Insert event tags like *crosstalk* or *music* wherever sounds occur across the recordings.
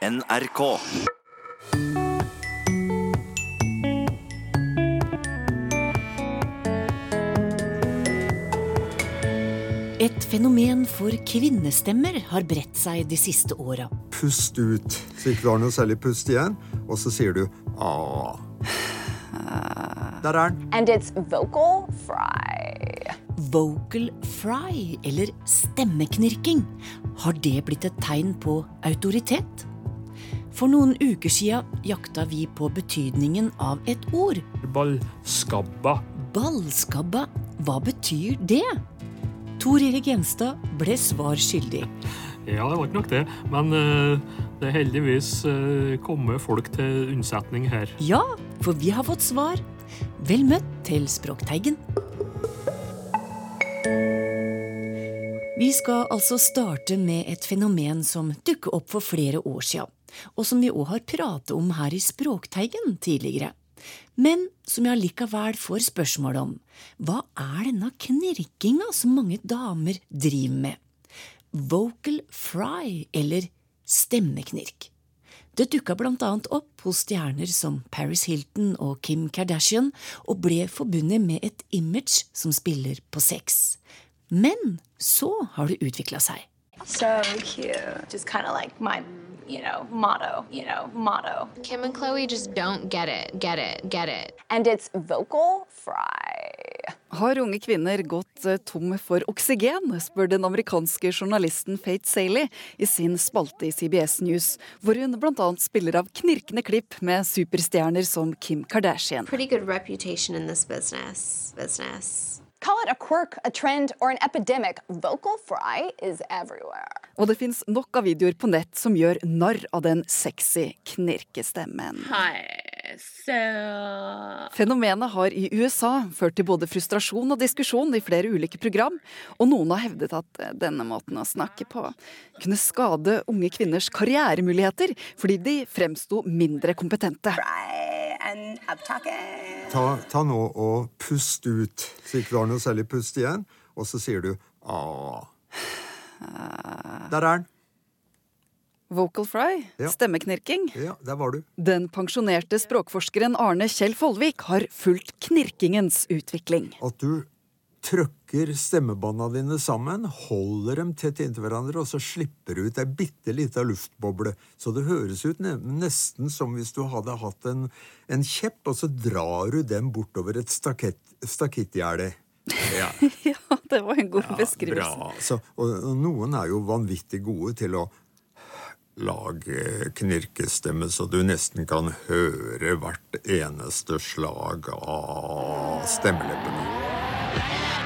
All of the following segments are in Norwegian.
NRK. Et fenomen for kvinnestemmer har bredt seg de siste åra. Pust ut, så ikke du har noe særlig pust igjen. Og så sier du ah. Der er den. And it's vocal fry. Vocal fry, eller stemmeknirking, har det blitt et tegn på autoritet? For noen uker sia jakta vi på betydningen av et ord. Ballskabba. Ballskabba, hva betyr det? Tor Erik Gjenstad ble svar skyldig. Ja, det var ikke nok det. Men uh, det er heldigvis uh, kommet folk til unnsetning her. Ja, for vi har fått svar. Vel møtt til Språkteigen. Vi skal altså starte med et fenomen som dukket opp for flere år siden, og som vi òg har pratet om her i Språkteigen tidligere. Men som jeg allikevel får spørsmål om. Hva er denne knirkinga som mange damer driver med? Vocal fry, eller stemmeknirk. Det dukka blant annet opp hos stjerner som Paris Hilton og Kim Kardashian, og ble forbundet med et image som spiller på sex. Men så har det utvikla seg. So cute. Just kind of like my, you know, motto, you know, motto. Kim and Chloe just don't get it, get it, get it. And it's vocal fry. Har unge kvinner gått eh, tom for oksygen, spør den amerikanske journalisten Fate Saley i sin spalte i CBS News, hvor hun bl.a. spiller av knirkende klipp med superstjerner som Kim Kardashian. Pretty good reputation in this business. Business. Call it a quirk, a trend, or an epidemic. Vocal fry is everywhere. Og det fins nok av videoer på nett som gjør narr av den sexy knirkestemmen. Fenomenet har i USA ført til både frustrasjon og diskusjon i flere ulike program, og noen har hevdet at denne måten å snakke på kunne skade unge kvinners karrieremuligheter fordi de fremsto mindre kompetente. Ta, ta nå og pust ut, så ikke du har noe særlig pust igjen. Og så sier du ah. Der er den. Vocal fry, Ja. stemmeknirking. Ja, der var du. Den pensjonerte språkforskeren Arne Kjell Follvik har fulgt knirkingens utvikling. At du trøkker stemmebånda dine sammen, holder dem tett inntil hverandre, og så slipper du ut ei bitte lita luftboble. Så det høres ut nesten som hvis du hadde hatt en, en kjepp, og så drar du den bortover et stakittgjerde. *laughs* Ja. Ja, det var en god beskrivelse. Bra. Så, og, og noen er jo vanvittig gode til å lage knirkestemme, så du nesten kan høre hvert eneste slag av stemmeleppene.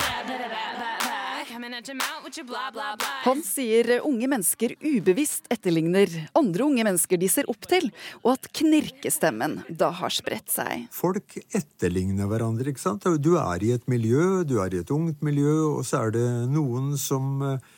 Han sier unge mennesker ubevisst etterligner andre unge mennesker de ser opp til, og at knirkestemmen da har spredt seg. Folk etterligner hverandre, ikke sant? Du er i et miljø, du er i et ungt miljø, og så er det noen som eh,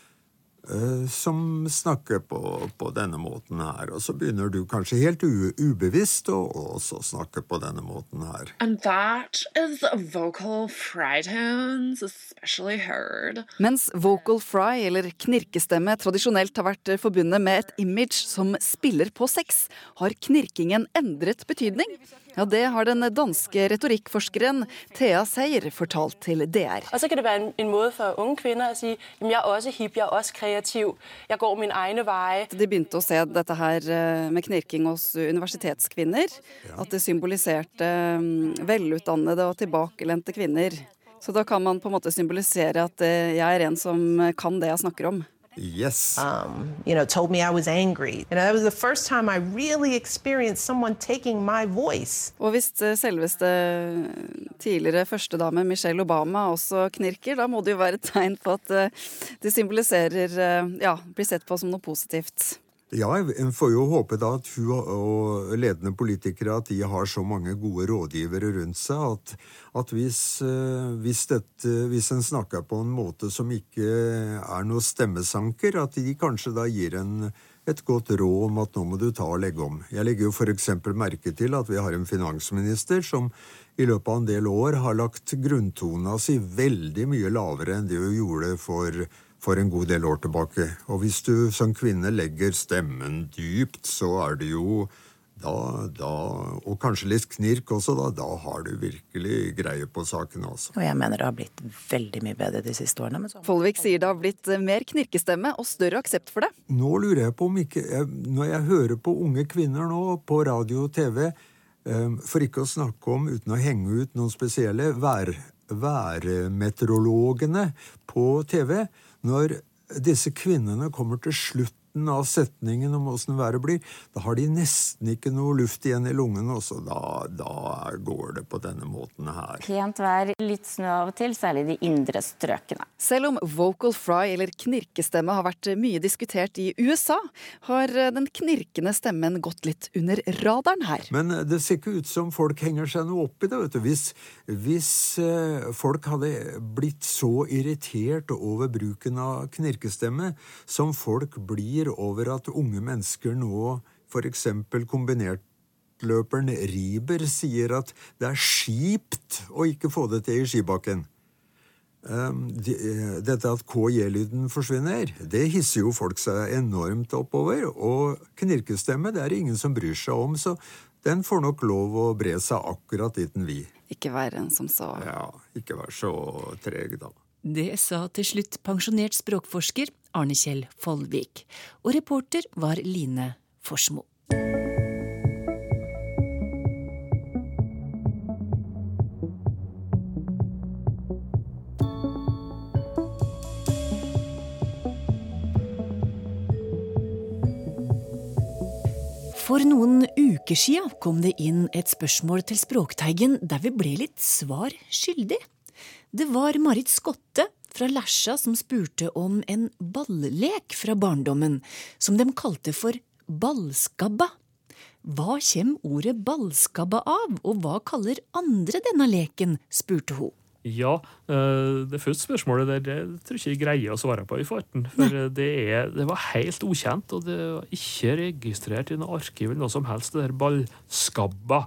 som snakker på, på denne måten her, og så begynner du kanskje helt u ubevisst å også snakke på denne måten her. And that is vocal fry tones, especially heard. Mens vocal fry, eller knirkestemme, tradisjonelt har vært forbundet med et image som spiller på sex, har knirkingen endret betydning. Ja, Det har den danske retorikkforskeren Thea Seier fortalt til DR. Og så kan det være en, en måte for unge kvinner å si at jeg er også hipp, jeg er også kreativ, jeg går mine egne veier. De begynte å se dette her eh, med knirking hos universitetskvinner. At det symboliserte mm, velutdannede og tilbakelente kvinner. Så da kan man på en måte symbolisere at eh, jeg er en som kan det jeg snakker om. Yes. um, you know, told me I was angry. And that was the first time I really experienced someone taking my voice. Og hvis eh, selveste tidligere førstedame Michelle Obama også knirker, da må det jo være et tegn på at eh, det symboliserer eh, Ja, blir sett på som noe positivt. Ja, en får jo håpe da at hun og ledende politikere at de har så mange gode rådgivere rundt seg at, at hvis, eh, hvis, dette, hvis en snakker på en måte som ikke er noe stemmesanker, at de kanskje da gir en et godt råd om at nå må du ta og legge om. Jeg legger jo eksempel merke til at vi har en finansminister som i løpet av en del år har lagt grunntona si veldig mye lavere enn det hun gjorde for for en god del år tilbake. Og hvis du som kvinne legger stemmen dypt, så er det jo da, da, og kanskje litt knirk også, da, da har du virkelig greie på saken. altså. Og jeg mener det har blitt veldig mye bedre de siste årene. Men så... Folvik sier det har blitt mer knirkestemme og større aksept for det. Nå lurer jeg på om ikke jeg, Når jeg hører på unge kvinner nå på radio og TV, um, for ikke å snakke om, uten å henge ut noen spesielle, vær, værmeteorologene på TV Når disse kvinnene kommer til slutt av setningen om åssen været blir, da har de nesten ikke noe luft igjen i lungene, og så da, da, går det på denne måten her. Pent vær, litt snø av og til, særlig de indre strøkene. Selv om vocal fry eller knirkestemme har vært mye diskutert i USA, har den knirkende stemmen gått litt under radaren her. Men det ser ikke ut som folk henger seg noe opp i det, vet du. Hvis, hvis folk hadde blitt så irritert over bruken av knirkestemme som folk blir over at unge mennesker nå, for eksempel kombinertløperen Riber, sier at det er kjipt å ikke få det til i skibakken. Dette at KJ-lyden forsvinner, det hisser jo folk seg enormt oppover. Og knirkestemme det er det ingen som bryr seg om, så den får nok lov å bre seg akkurat dit den vil. Ikke være en som så Ja, ikke vær så treg, da. Det sa til slutt pensjonert språkforsker Arne Kjell Follvik. Og reporter var Line Forsmo. For noen uker sia kom det inn et spørsmål til Språkteigen der vi ble litt svar skyldig. Det var Marit Skotte fra Lesja som spurte om en ballek fra barndommen, som de kalte for ballskabba. Hva kommer ordet ballskabba av, og hva kaller andre denne leken, spurte hun. Ja, det første spørsmålet der, det tror jeg ikke jeg greier å svare på i farten. For det, er, det, var helt ukjent, og det var ikke registrert i noe arkiv eller noe som helst, det der ballskabba.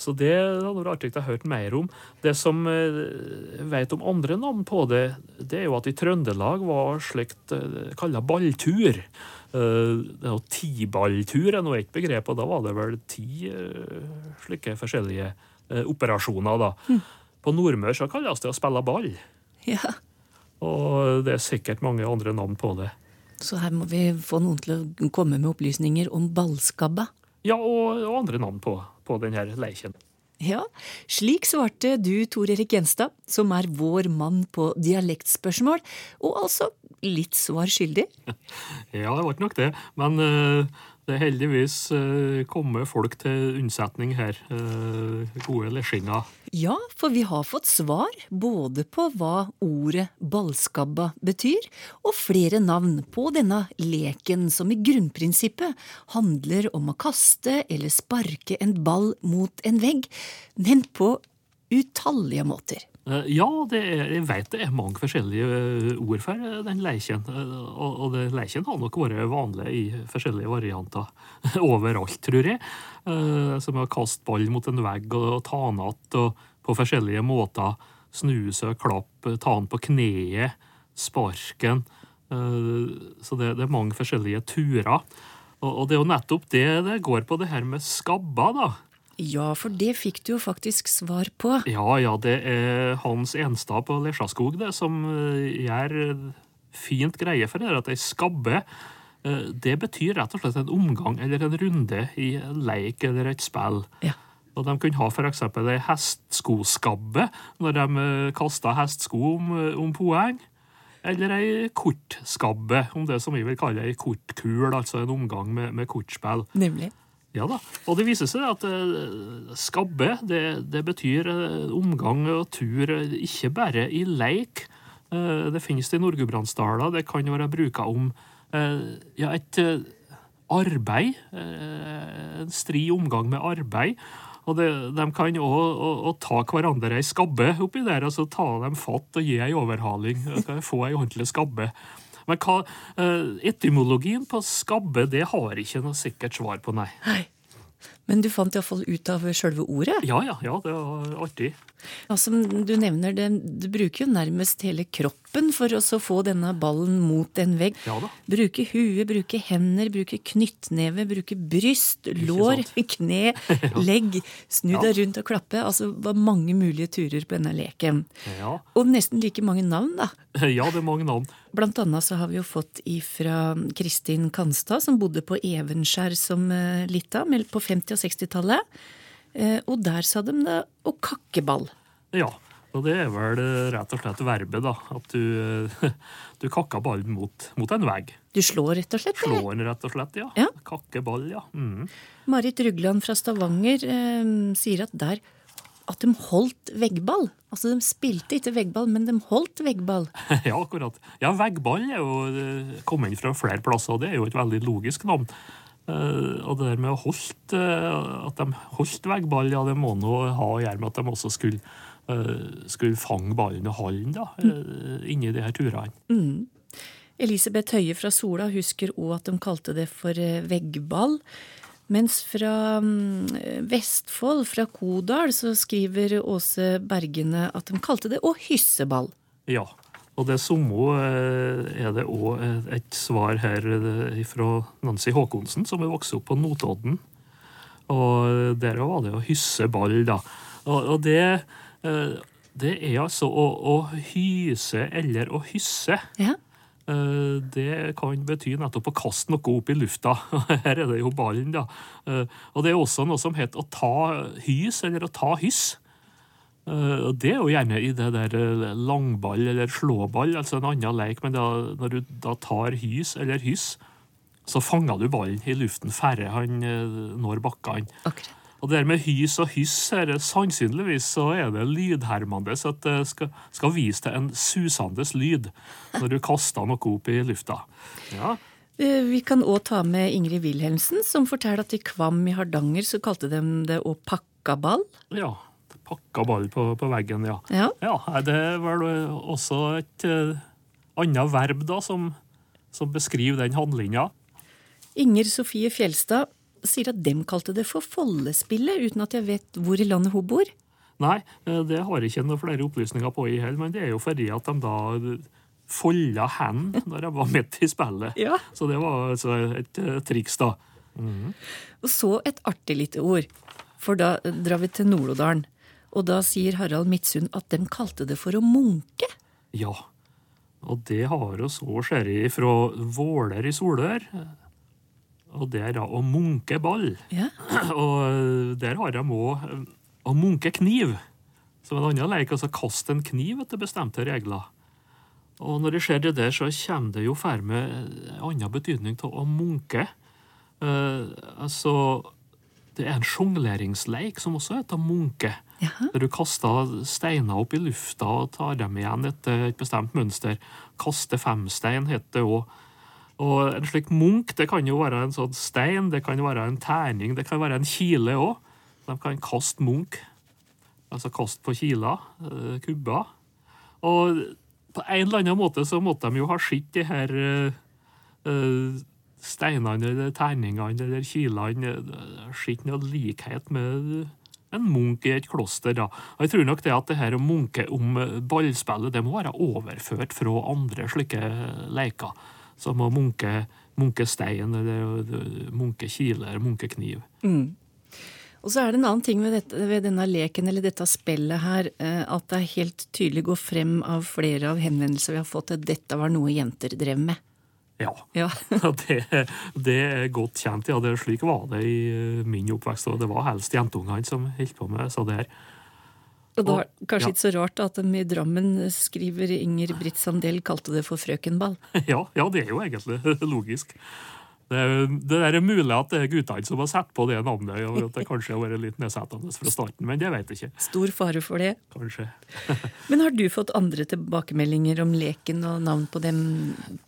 Så det hadde vært artig å høre mer om. Det som jeg vet om andre navn på det, det er jo at i Trøndelag var slikt kalla balltur. Det er Tiballtur er nå et begrep, og da var det vel ti slike forskjellige operasjoner, da. Mm. På Nordmøre så kalles det å spille ball. Ja. Og det er sikkert mange andre navn på det. Så her må vi få noen til å komme med opplysninger om ballskabba. Ja, og, og andre navn på, på denne leiken. Ja, slik svarte du, Tor Erik Gjenstad, som er vår mann på dialektspørsmål, og altså litt svar skyldig. *laughs* Ja, det var ikke nok det, men uh, det er heldigvis uh, kommet folk til unnsetning her. Uh, gode lesjinger. Ja, for vi har fått svar både på hva ordet ballskabba betyr, og flere navn på denne leken som i grunnprinsippet handler om å kaste eller sparke en ball mot en vegg, men på utallige måter. Ja, er, jeg vet det er mange forskjellige ord for den leiken. Og, og leiken har nok vært vanlig i forskjellige varianter *laughs* overalt, tror jeg. Som å kaste ball mot en vegg og ta den igjen på forskjellige måter. Snuse, klappe, ta den på kneet, sparken. Så det, det, er mange forskjellige turer. Og, og det er jo nettopp det det går på, det her med skabber, da. Ja, for det fikk du jo faktisk svar på. Ja, ja, det er Hans Enstad på Lesjaskog det, som gjør fint greie for det. At ei skabbe det betyr rett og slett en omgang eller en runde i en leik eller et spill. Ja. Og De kunne ha f.eks. ei hestskoskabbe når de kasta hestsko om, om poeng. Eller ei kortskabbe, om det som vi vil kalle ei kortkul, altså en omgang med, med kortspill. Nemlig. Ja da, og det viser seg at uh, skabbe det, det betyr uh, omgang og tur uh, ikke bare i leik. det finnes det i Nord-Gudbrandsdalen. Det kan være bruka om ja, et arbeid. en stri omgang med arbeid. Og det, De kan òg ta hverandre ei skabbe oppi der, altså ta dem fatt og gi ei overhaling. Få ei ordentlig skabbe. Men hva, etymologien på skabbe det har ikke noe sikkert svar på, nei. nei. Men du fant iallfall ut av sjølve ordet? Ja, ja, ja, det var artig. Ja, som du nevner, det, du bruker jo nærmest hele kroppen for å få denne ballen mot en vegg. Ja da. Bruke huet, bruke hender, bruke knyttneve, bruke bryst, lår, *laughs* kne, *laughs* legg. Snu Ja. deg rundt og klappe. Altså, det var mange mulige turer på denne leken. Ja. Og nesten like mange navn, da. *laughs* ja, det er mange navn. Blant annet så har vi jo fått ifra Kristin Kanstad, som bodde på Evenskjær som eh, lita på 50- og 60-tallet. Eh, Og der sa de det å kakkeball. Ja, og det er vel eh, rett og slett verbet, da. At du, eh, *laughs* du kakker ballen mot, mot en vegg. Du slår rett og slett? Slår den rett og slett, ja. Ja. Kakke ball, ja. Mm. Marit Rugland fra Stavanger eh, sier at der at de holdt veggball. Altså de spilte ikke veggball, men de holdt veggball. *laughs* Ja, akkurat. Ja, veggball er jo kommet inn fra flere plasser, og det er jo et veldig logisk navn. Eh, og det der med å holdt, eh, at de holdt veggball, ja, det må nå ha å gjøre med at de også skulle, eh, skulle fange ballen og holde den da, eh, inni de her turene. Mm. Elisabeth Høie fra Sola husker òg at de kalte det for veggball. Mens fra mm, Vestfold, fra Kodal, så skriver Åse Bergene at de kalte det å hysseball. Ja, og det samme eh, er det òg et svar her eh, fra Nancy Håkonsen, som er vokst opp på Notodden. Og der var det å hysse ball, da. Og, det, eh, det er altså å, å hyse eller å hysse. Ja. Eh, Det kan bety nettopp å kaste noe opp i lufta. *laughs* Her er det jo ballen, da. Eh, Og det er også noe som heter å ta hys, eller å ta hyss. Eh, Og det er jo gjerne i det der eh, langball eller slåball, altså en annen leik, men da, når du da tar hys eller hyss, så fanger du ballen i luften færre han eh, når bakkene. Akkurat. Og det der med hys og hyss, her, sannsynligvis så er det lydhermende, så det skal, skal vise til en susende lyd når du kaster noe opp i lufta. Ja, Vi kan òg ta med Ingrid Wilhelmsen, som forteller at i Kvam i Hardanger så kalte de det å pakka ball. ja pakka ball på, på veggen, ja. Ja. ja Det er vel også et uh, annet verb da, som, som beskriver den handlinga. Inger Sofie Fjelstad sier at dem kalte det for foldespillet, uten at jeg vet hvor i landet hun bor. Nei, eh, det har jeg ikke noen flere opplysninger på i heller, men det er jo fordi at de da folda hendene når jeg var midt i spillet. Ja. Så det var altså et eh, triks, da. Mm. Og så et artig lite ord, for da drar vi til Nord-Odalen. Og da sier Harald Midtsund at de kalte det for å munke. Ja, og det har oss òg skjedd fra Våler i Solør. Og det er da å munke ball. Ja. *clears throat* Og der har de òg å munke kniv. Som en annen leik, altså kaste en kniv etter bestemte regler. Og når det skjer det der, så kommer det jo fær med en annen betydning av å munke. Uh, altså Det er en sjongleringsleik som også heter munke. Der du kaster steiner opp i lufta og tar dem igjen etter et bestemt mønster. Kaste femstein heter det òg. Og en slik munk det kan jo være en sånn stein, det kan være en terning, det kan være en kile òg. De kan kaste munk. Altså kaste på kiler, eh, kubber. Og på en eller annen måte så måtte de jo ha sett de her eh, eh, steinene eller terningene eller kilene Sett noe likhet med en munk i et kloster. da. Og jeg tror nok det at det her å munke om eh, ballspillet det må være overført fra andre slike leker. Som å munke, munke stein eh, munke kile eller munke kniv. Mm. Og så er det en annen ting ved, dette, ved denne leken eller dette spillet her, eh, at det helt tydelig går frem av flere av henvendelser vi har fått at dette var noe jenter drev med. Ja. *laughs* Ja. det, det er godt kjent. ja, det Slik var det i eh, min oppvekst. og Det var helst jentungene som holdt på med så det her. Og da er det kanskje ja. ikke så rart at de i Drammen skriver Inger Britt Sandel kalte det for frøkenball. *laughs* Ja, ja, det er jo egentlig *laughs* logisk. Det, det er mulig at det er guttene som har satt på det navnet, og at det kanskje har vært litt nedsettende fra starten, men det vet jeg ikke. Stor fare for det. Kanskje. *laughs* Men har du fått andre tilbakemeldinger om leken og navn på dem,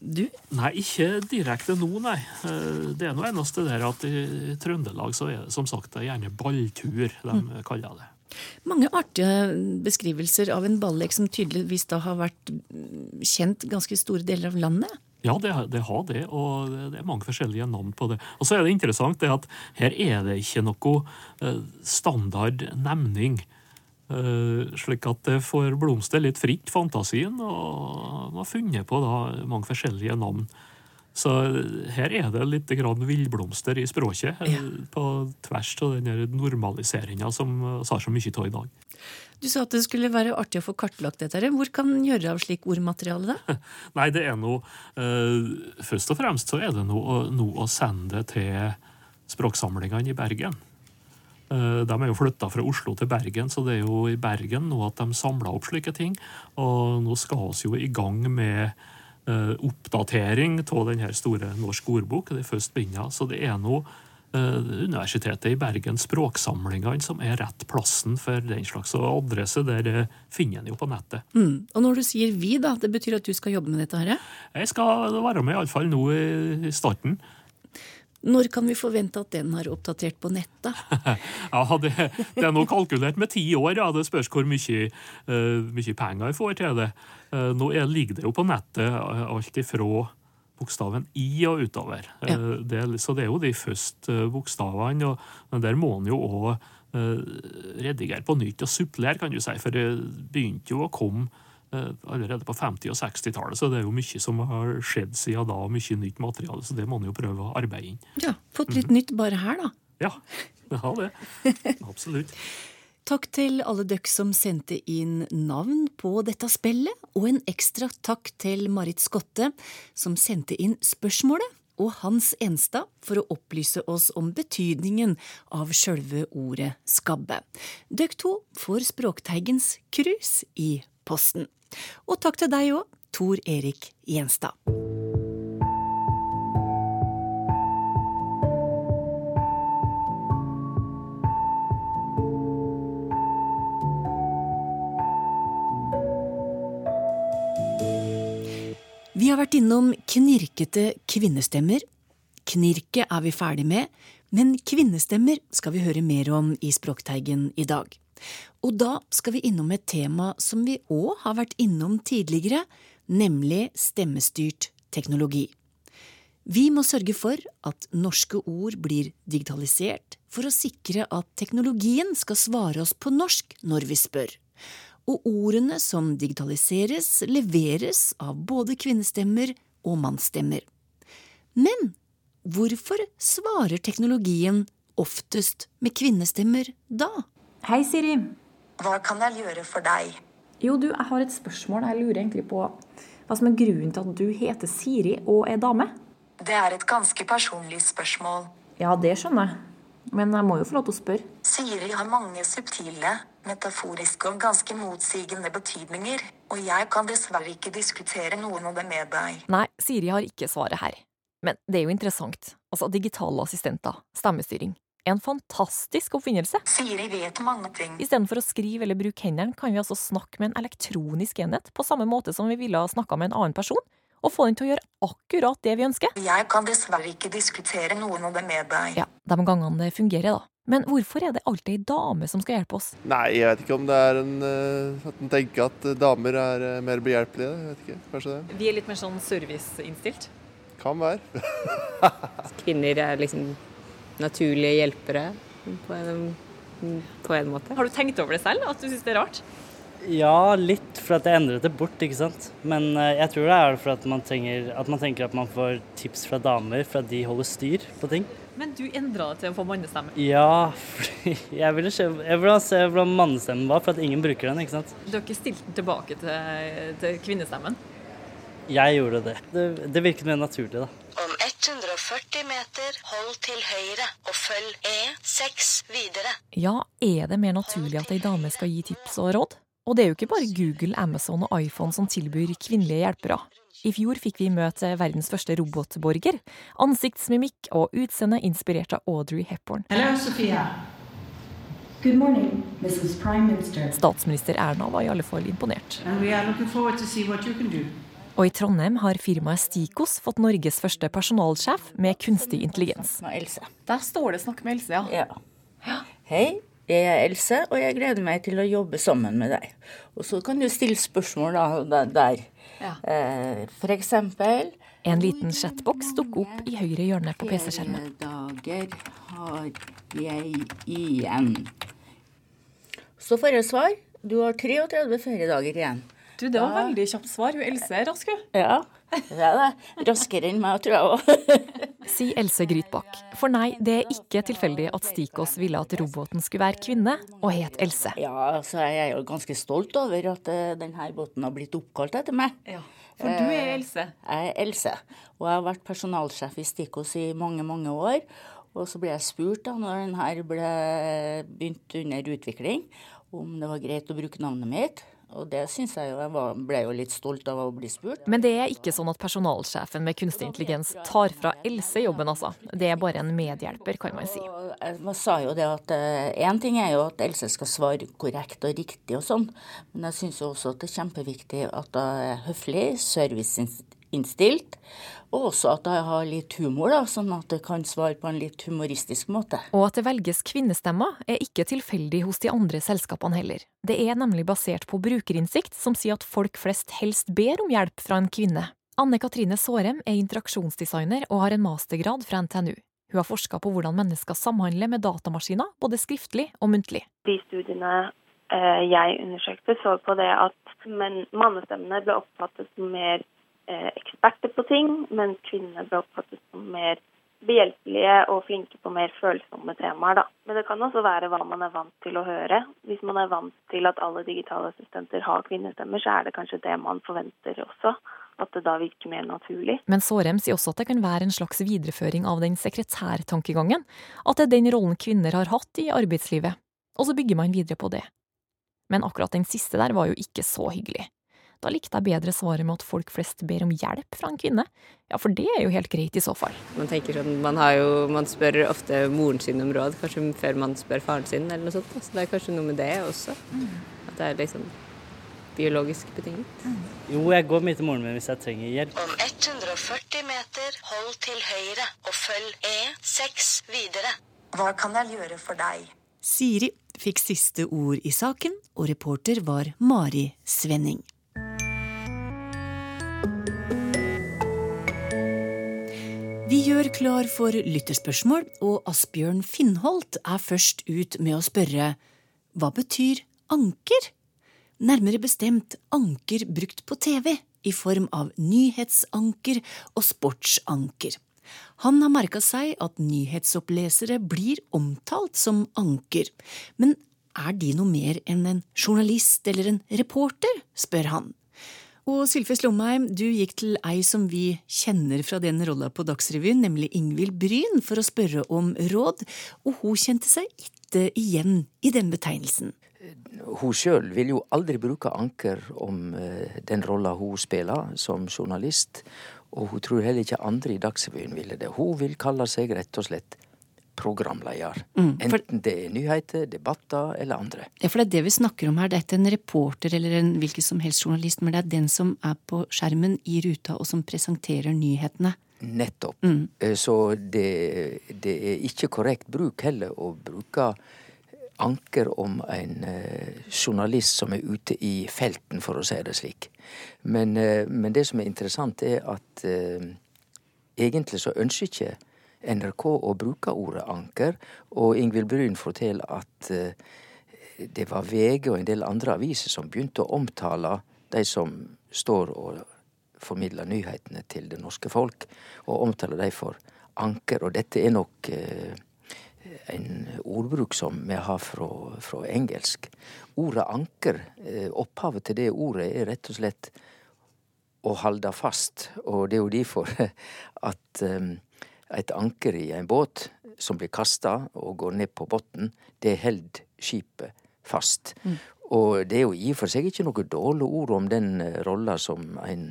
du? Nei, ikke direkte nå, nei. Eh, Det er noe eneste der at i Trøndelag så er det som sagt det er gjerne balltur de kaller det. Mange artige beskrivelser av en ballek som tydeligvis da har vært mm, kjent ganske store deler av landet. Ja, det, det har det, og det, er mange forskjellige navn på det. Og så er det interessant det at her er det ikke noe eh, standard nemning. Eh, slik at det får blomstre litt fritt, fantasien, og man har funnet på da mange forskjellige navn. Så her er det litt villblomster i språket, ja. på tvers av den normaliseringa som vi har så mye av i dag. Du sa at det skulle være artig å få kartlagt dette. her. Hvor kan en gjøre av slik ordmateriale, da? *laughs* Nei, det er noe uh, Først og fremst så er det noe, noe å sende til språksamlingene i Bergen. Uh, de er jo flytta fra Oslo til Bergen, så det er jo i Bergen nå at de samler opp slike ting. Og nå skal vi jo i gang med uh, oppdatering av denne store norsk ordbok, det første binda. Så det er nå eh, Universitetet i Bergen, språksamlingene, som er rett plassen for den slags. Adresse der eh, finner en jo på nettet. Mm. Og når du sier vi, da, det betyr at du skal jobbe med dette her? Jeg skal være med iallfall nå i i starten. Når kan vi forvente at den har oppdatert på nett, da? *laughs* Ja, det, det er nå kalkulert med ti år. Ja. Det spørs hvor mye, uh, mye penger jeg får til det. Uh, nå er, ligger det jo på nettet eh, alt ifra bokstaven I og utover. Ja. Eh, det, er- så det er jo de første eh, bokstavene. Og, der må en jo òg redigere på nytt og supplere, kan du si. For det begynte jo å komme eh, allerede på 50- og 60-tallet, så det er jo mye som har skjedd siden da, og mye nytt materiale. Så det må en jo prøve å arbeide inn. Ja, Fått litt nytt bare her, da. Ja, *laughs* det har det. Absolutt. Takk til alle dere som sendte inn navn på dette spillet, og en ekstra takk til Marit Skotte, som sendte inn spørsmålet, og Hans Enstad for å opplyse oss om betydningen av sjølve ordet skabbe. Dere to får Språkteigens krus i posten. Og takk til deg òg, Tor Erik Gjenstad. Har vært innom knirkete kvinnestemmer. Knirket er vi ferdig med, men kvinnestemmer skal vi høre mer om i Språkteigen i dag. Og da skal vi innom et tema som vi òg har vært innom tidligere, nemlig stemmestyrt teknologi. Vi må sørge for at norske ord blir digitalisert for å sikre at teknologien skal svare oss på norsk når vi spør. Og ordene som digitaliseres, leveres av både kvinnestemmer og mannsstemmer. Men hvorfor svarer teknologien oftest med kvinnestemmer da? Hei, Siri. Hva kan jeg gjøre for deg? Jo, du, jeg har et spørsmål. Jeg lurer egentlig på hva som er grunnen til at du heter Siri og er dame? Det er et ganske personlig spørsmål. Ja, det skjønner jeg. Men jeg må jo få lov til å spørre. Siri har mange subtile, metaforiske og ganske motsigende betydninger, og jeg kan dessverre ikke diskutere noen av dem med deg. Nei, Siri har ikke svaret her. Men det er jo interessant. Altså, digitale assistenter, stemmestyring. En fantastisk oppfinnelse. Siri vet mange ting. Istedenfor å skrive eller bruke hendene, kan vi altså snakke med en elektronisk enhet, på samme måte som vi ville ha snakka med en annen person, og få den til å gjøre akkurat det vi ønsker. Jeg kan dessverre ikke diskutere noen av dem med deg. Ja, de gangene det fungerer, da. Men hvorfor er det alltid ei dame som skal hjelpe oss? Nei, jeg vet ikke om det er en, eh, at en tenker at eh, damer er eh, mer behjelpelige. Jeg vet ikke, kanskje det. Vi er litt mer sånn serviceinnstilt. Kan være. *laughs* Kvinner er liksom naturlige hjelpere på en, på en måte. Har du tenkt over det selv, at du syns det er rart? Ja, litt, for at jeg endret det bort, ikke sant. Men jeg tror det er for at man, trenger, at man tenker at man får tips fra damer, for at de holder styr på ting. Men du endra det til å få mannestemme. Ja, fordi jeg ville, se, jeg ville se hvordan mannestemmen var, for at ingen bruker den, ikke sant. Du har ikke stilt den tilbake til, til kvinnestemmen? Jeg gjorde det. det. Det virket mer naturlig, da. Om 140 meter, hold til høyre og følg E6 videre. Ja, er det mer naturlig at ei dame skal gi tips og råd? Og det er jo ikke bare Google, Amazon og iPhone som tilbyr kvinnelige hjelpere. I fjor fikk vi møte verdens første robotborger. Ansiktsmimikk og utseende inspirert av Audrey Hepburn. Hello, Sofia. Good morning, Mrs. Prime Minister. Statsminister Erna var i alle fall imponert. And we are looking forward to see what you can do. Og i Trondheim har firmaet Stikos fått Norges første personalsjef med kunstig intelligens. Der står det 'snakk med Else', ja. Ja. Hei, jeg er Else, og jeg gleder meg til å jobbe sammen med deg. Og så kan du stille spørsmål da- der. Ja. Eh, For eksempel En liten chatboks dukker opp i høyre hjørne på PC-skjermen. dager har jeg igjen? Så får jeg svar. Du har 33 feriedager igjen. Du, det var veldig kjapt svar. Hun Else er rask, hun. Ja. Det er det. Raskere enn meg, tror jeg òg. *laughs* Sier Else Grytbakk. For nei, det er ikke tilfeldig at Stikås ville at roboten skulle være kvinne og het Else. Ja, så jeg er jo ganske stolt over at eh, denne båten har blitt oppkalt etter meg. Ja, For du er Else. Jeg er Else, og jeg har vært personalsjef i Stikos i mange, mange år. Og så ble jeg spurt da når denne ble begynt under utvikling, om det var greit å bruke navnet mitt. Og det syns jeg jo jeg var, ble jo litt stolt av å bli spurt. Men det er ikke sånn at personalsjefen med kunstig intelligens tar fra Else jobben, altså. Det er bare en medhjelper, kan man si. Man Jeg sa jo det at én ting er jo at Else skal svare korrekt og riktig og sånn, men jeg syns jo også at det er kjempeviktig at hun er høflig, serviceinnstilt, og også at jeg har litt humor, da, sånn at jeg kan svare på en litt humoristisk måte. Og at det velges kvinnestemmer er ikke tilfeldig hos de andre selskapene heller. Det er nemlig basert på brukerinnsikt, som sier at folk flest helst ber om hjelp fra en kvinne. Anne Katrine Sårem er interaksjonsdesigner og har en mastergrad fra NTNU. Hun har forska på hvordan mennesker samhandler med datamaskiner, både skriftlig og muntlig. De studiene eh, jeg undersøkte, så på det at mannestemmene ble oppfattet som mer eksperter på ting, mens kvinnene ble oppfattet som mer behjelpelige og flinke på mer følsomme temaer. Da. Men det kan også være hva man er vant til å høre. Hvis man er vant til at alle digitale assistenter har kvinnestemmer, så er det kanskje det man forventer også. At det da virker mer naturlig. Men Sårem sier også at det kan være en slags videreføring av den sekretærtankegangen. At det er den rollen kvinner har hatt i arbeidslivet. Og så bygger man videre på det. Men akkurat den siste der var jo ikke så hyggelig. Da likte jeg bedre svaret med at folk flest ber om hjelp fra en kvinne. Ja, for det er jo helt greit i så fall. Man tenker sånn, man, har jo, man spør ofte moren sin om råd, kanskje før man spør faren sin, eller noe sånt. Så det er kanskje noe med det også. At det er liksom biologisk betinget. Jo, jeg går mye til moren min hvis jeg trenger hjelp. Om 140 meter, hold til høyre og følg E6 videre. Hva kan jeg gjøre for deg? Siri fikk siste ord i saken, og reporter var Mari Svenning. Vi gjør klar for lytterspørsmål, og Asbjørn Finnholt er først ut med å spørre hva betyr anker? Nærmere bestemt anker brukt på TV, i form av nyhetsanker og sportsanker. Han har merka seg at nyhetsopplesere blir omtalt som anker, men er de noe mer enn en journalist eller en reporter, spør han. Og Sylfe Slomheim, du gikk til ei som vi kjenner fra den rolla på Dagsrevyen, nemlig Ingvild Bryn, for å spørre om råd, og hun kjente seg ikke igjen i den betegnelsen. Hun sjøl vil jo aldri bruke anker om eh, den rolla hun spiller som journalist, og hun tror heller ikke andre i Dagsrevyen ville det. Hun vil kalle seg rett og slett programleder. Mm, for- Enten det er nyheter, debatter eller andre. Ja, for det er det vi snakker om her. Det er ikke en reporter eller en hvilken som helst journalist, men det er den som er på skjermen i ruta og som presenterer nyhetene. Nettopp. Mm. Eh, Så det, det er ikke korrekt bruk heller å bruke anker om en eh, journalist som er ute i felten, for å si det slik. Men, eh, men det som er interessant, er at egentlig så ønsker ikke NRK å bruke ordet anker, og Ingvild Bryn forteller at eh, det var VG og en del andre aviser som begynte å omtale de som står og formidler nyhetene til det norske folk, og omtaler de for anker. Og dette er nok eh, en ordbruk som vi har fra, fra engelsk. Ordet anker, eh, opphavet til det ordet er rett og slett å halde fast. Og det er jo derfor *laughs* at um, et anker i en båt som blir kasta og går ned på bunnen, det held skipet fast. Mm. Og det er jo i og for seg ikke noe dårlig ord om den eh, rolla som en,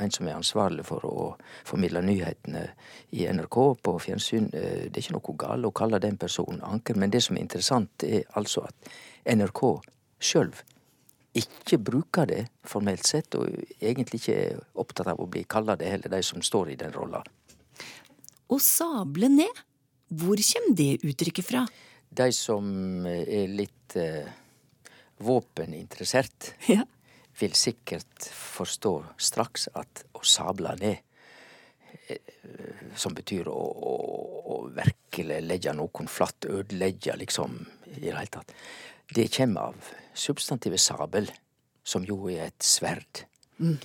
en som er ansvarlig for å formidle nyhetene i NRK på fjernsyn. eh, Det er ikke noe galt å kalle den personen anker, men det som er interessant, er altså at NRK sjøl ikke bruker det formelt sett, og egentlig ikke er opptatt av å bli kalla det heller, de som står i den rolla. Å sable ned, hvor kommer det uttrykket fra? De som er litt eh, våpeninteressert, Ja. vil sikkert forstå straks at å sable ned som betyr å, å, å virkelig legge noen flatt, ødelegge, liksom, i det hele tatt. Det kommer av substantivet sabel, som jo er et sverd. Mm.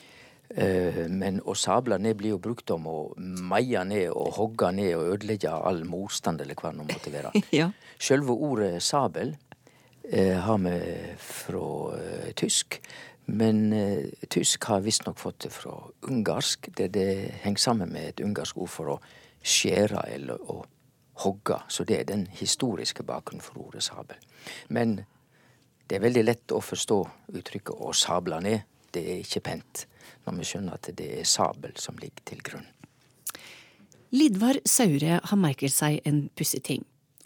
Men å sable ned blir jo brukt om å meie ned og hogge ned og ødelegge all motstand, eller hva det måtte være. *laughs* ja. Sjølve ordet sabel eh, har vi fra eh, tysk. Men eh, tysk har visstnok fått det fra ungarsk, der det henger sammen med et ungarsk ord for å skjære eller å hogge. Så det er den historiske bakgrunnen for ordet sabel. Men det er veldig lett å forstå uttrykket 'å sable ned'. Det er ikke pent når vi skjønner at det er sabel som ligger til grunn. Lidvar Saure har merket seg en pussig ting,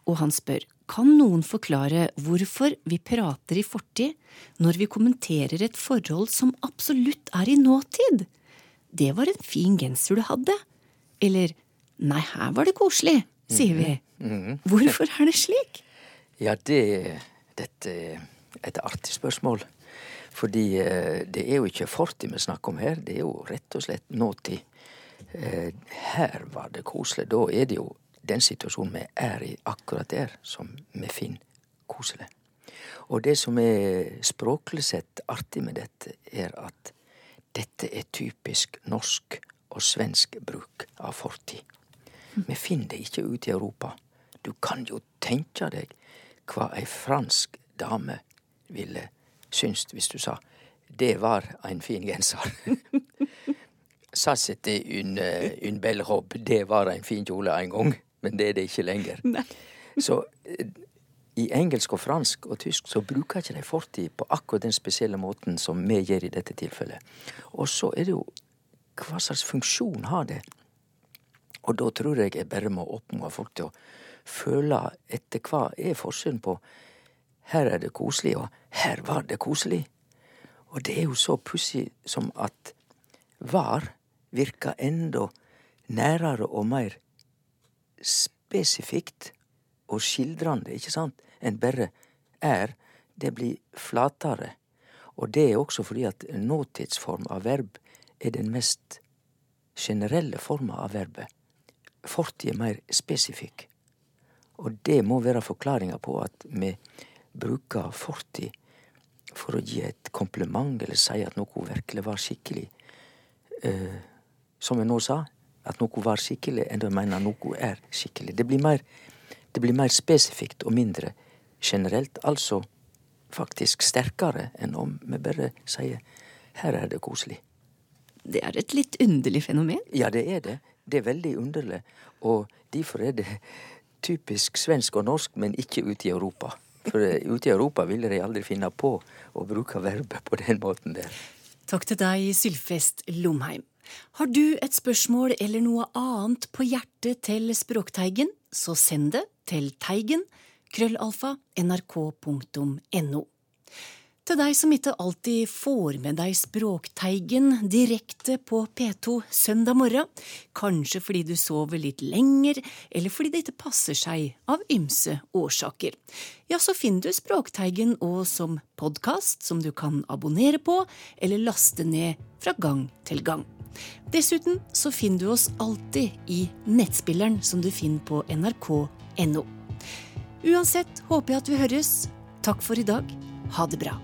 og han spør kan noen forklare hvorfor vi prater i fortid når vi kommenterer et forhold som absolutt er i nåtid? Det var en fin genser du hadde. Eller nei, her var det koselig, sier vi. Mm -hmm. Hvorfor er det slik? Ja, det Dette er et artig spørsmål. Fordi eh, det er jo ikke fortid vi snakker om her, det er jo rett og slett nåtid. Eh, her var det koselig. Da er det jo den situasjonen vi er i akkurat der, som vi finner koselig. Og det som er språklig sett artig med dette, er at dette er typisk norsk og svensk bruk av fortid. Vi finner det ikke ute i Europa. Du kan jo tenke deg hva ei fransk dame ville synst hvis du sa det var en fin genser. *laughs* Ça c'était en, une belle robe. Det var en fin kjole en gang men det er det ikke lenger. *laughs* Nei. så eh, i engelsk og fransk og tysk så bruker ikke de fortid på akkurat den spesielle måten som vi gjør i dette tilfellet. Og så er det jo hva slags funksjon har det? Og da tror jeg jeg bare må oppmuntre folk til å føle etter hva er forskjellen på her er det koselig, og her var det koselig. Og det er jo så pussig som at var virker enda nærere og mer spesifikt og skildrende, ikke sant, enn bare er, det blir flatere. Og det er også fordi at nåtidsform av verb er den mest generelle forma av verbet. Fortid er mer spesifikk. Og det må være forklaringa på at vi bruker fortid for å gi et kompliment eller si at noe virkelig var skikkelig. Eh, som jeg nå sa, at noe var skikkelig, enn å mene noe er skikkelig. Det blir mer, det blir mer spesifikt og mindre generelt. Altså faktisk sterkere enn om vi bare sier her er det koselig. Det er et litt underlig fenomen? Ja, det er det. Det er veldig underlig. Og derfor er det typisk svensk og norsk, men ikke ute i Europa. For ute i Europa ville de aldri finne på å bruke verbet på den måten der. Takk til deg, Sylfest Lomheim. Har du et spørsmål eller noe annet på hjertet til Språkteigen, så send det til teigen krøllalfa nrk.no. Til deg som ikke alltid får med deg Språkteigen direkte på P2 søndag morgen, kanskje fordi du sover litt lenger, eller fordi det ikke passer seg av ymse årsaker, ja, så finner du Språkteigen òg som podkast som du kan abonnere på eller laste ned fra gang til gang. Dessuten så finner du oss alltid i nettspilleren som du finner på nrk.no. Uansett håper jeg at vi høres. Takk for i dag. Ha det bra.